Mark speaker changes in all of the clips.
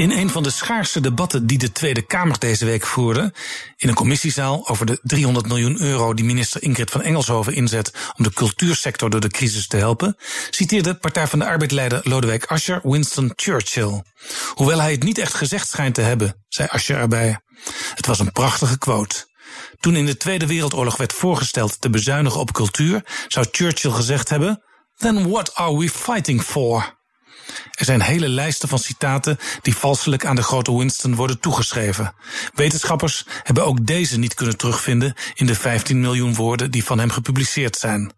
Speaker 1: In een van de schaarste debatten die de Tweede Kamer deze week voerde, in een commissiezaal over de 300 miljoen euro die minister Ingrid van Engelshoven inzet om de cultuursector door de crisis te helpen, citeerde Partij van de Arbeid-leider Lodewijk Asscher Winston Churchill. Hoewel hij het niet echt gezegd schijnt te hebben, zei Asscher erbij. Het was een prachtige quote. Toen in de Tweede Wereldoorlog werd voorgesteld te bezuinigen op cultuur, zou Churchill gezegd hebben: Then what are we fighting for? Er zijn hele lijsten van citaten die valselijk aan de grote Winston worden toegeschreven. Wetenschappers hebben ook deze niet kunnen terugvinden in de 15 miljoen woorden die van hem gepubliceerd zijn.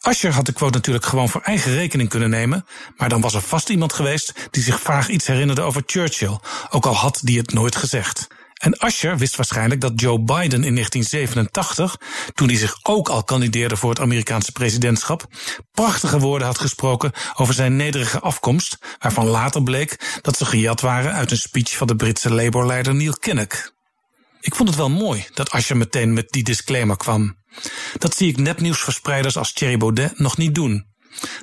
Speaker 1: Ascher had de quote natuurlijk gewoon voor eigen rekening kunnen nemen, maar dan was er vast iemand geweest die zich vaag iets herinnerde over Churchill, ook al had die het nooit gezegd. En Ascher wist waarschijnlijk dat Joe Biden in 1987, toen hij zich ook al kandideerde voor het Amerikaanse presidentschap, prachtige woorden had gesproken over zijn nederige afkomst, waarvan later bleek dat ze gejat waren uit een speech van de Britse Labour-leider Neil Kinnock. Ik vond het wel mooi dat Ascher meteen met die disclaimer kwam. Dat zie ik nepnieuwsverspreiders als Thierry Baudet nog niet doen.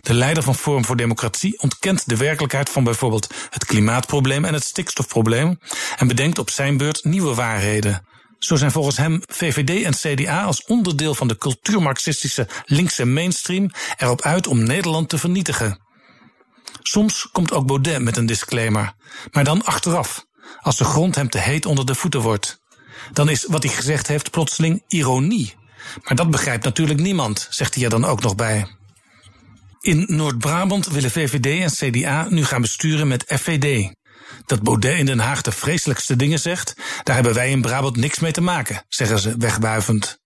Speaker 1: De leider van Forum voor Democratie ontkent de werkelijkheid van bijvoorbeeld het klimaatprobleem en het stikstofprobleem en bedenkt op zijn beurt nieuwe waarheden. Zo zijn volgens hem VVD en CDA als onderdeel van de cultuurmarxistische linkse mainstream erop uit om Nederland te vernietigen. Soms komt ook Baudet met een disclaimer, maar dan achteraf, als de grond hem te heet onder de voeten wordt. Dan is wat hij gezegd heeft plotseling ironie. Maar dat begrijpt natuurlijk niemand, zegt hij er dan ook nog bij. In Noord-Brabant willen VVD en CDA nu gaan besturen met FVD. Dat Baudet in Den Haag de vreselijkste dingen zegt, daar hebben wij in Brabant niks mee te maken, zeggen ze wegbuivend.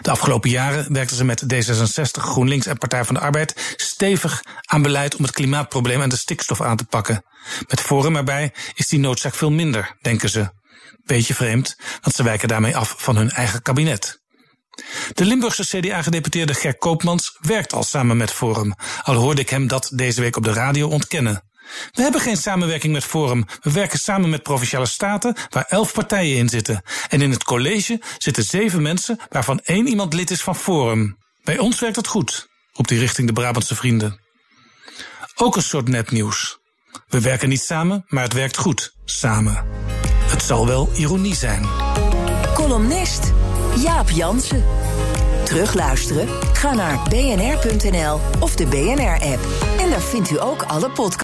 Speaker 1: De afgelopen jaren werkten ze met D66, GroenLinks en Partij van de Arbeid stevig aan beleid om het klimaatprobleem en de stikstof aan te pakken. Met Forum erbij is die noodzaak veel minder, denken ze. Beetje vreemd, want ze wijken daarmee af van hun eigen kabinet. De Limburgse CDA-gedeputeerde Ger Koopmans werkt al samen met Forum, al hoorde ik hem dat deze week op de radio ontkennen. We hebben geen samenwerking met Forum. We werken samen met provinciale staten waar elf partijen in zitten. En in het college zitten zeven mensen waarvan één iemand lid is van Forum. Bij ons werkt het goed, roept hij richting de Brabantse vrienden. Ook een soort nepnieuws. We werken niet samen, maar het werkt goed samen. Het zal wel ironie zijn.
Speaker 2: Columnist Jaap Jansen. Terugluisteren? Ga naar bnr.nl of de BNR-app. En daar vindt u ook alle podcasts.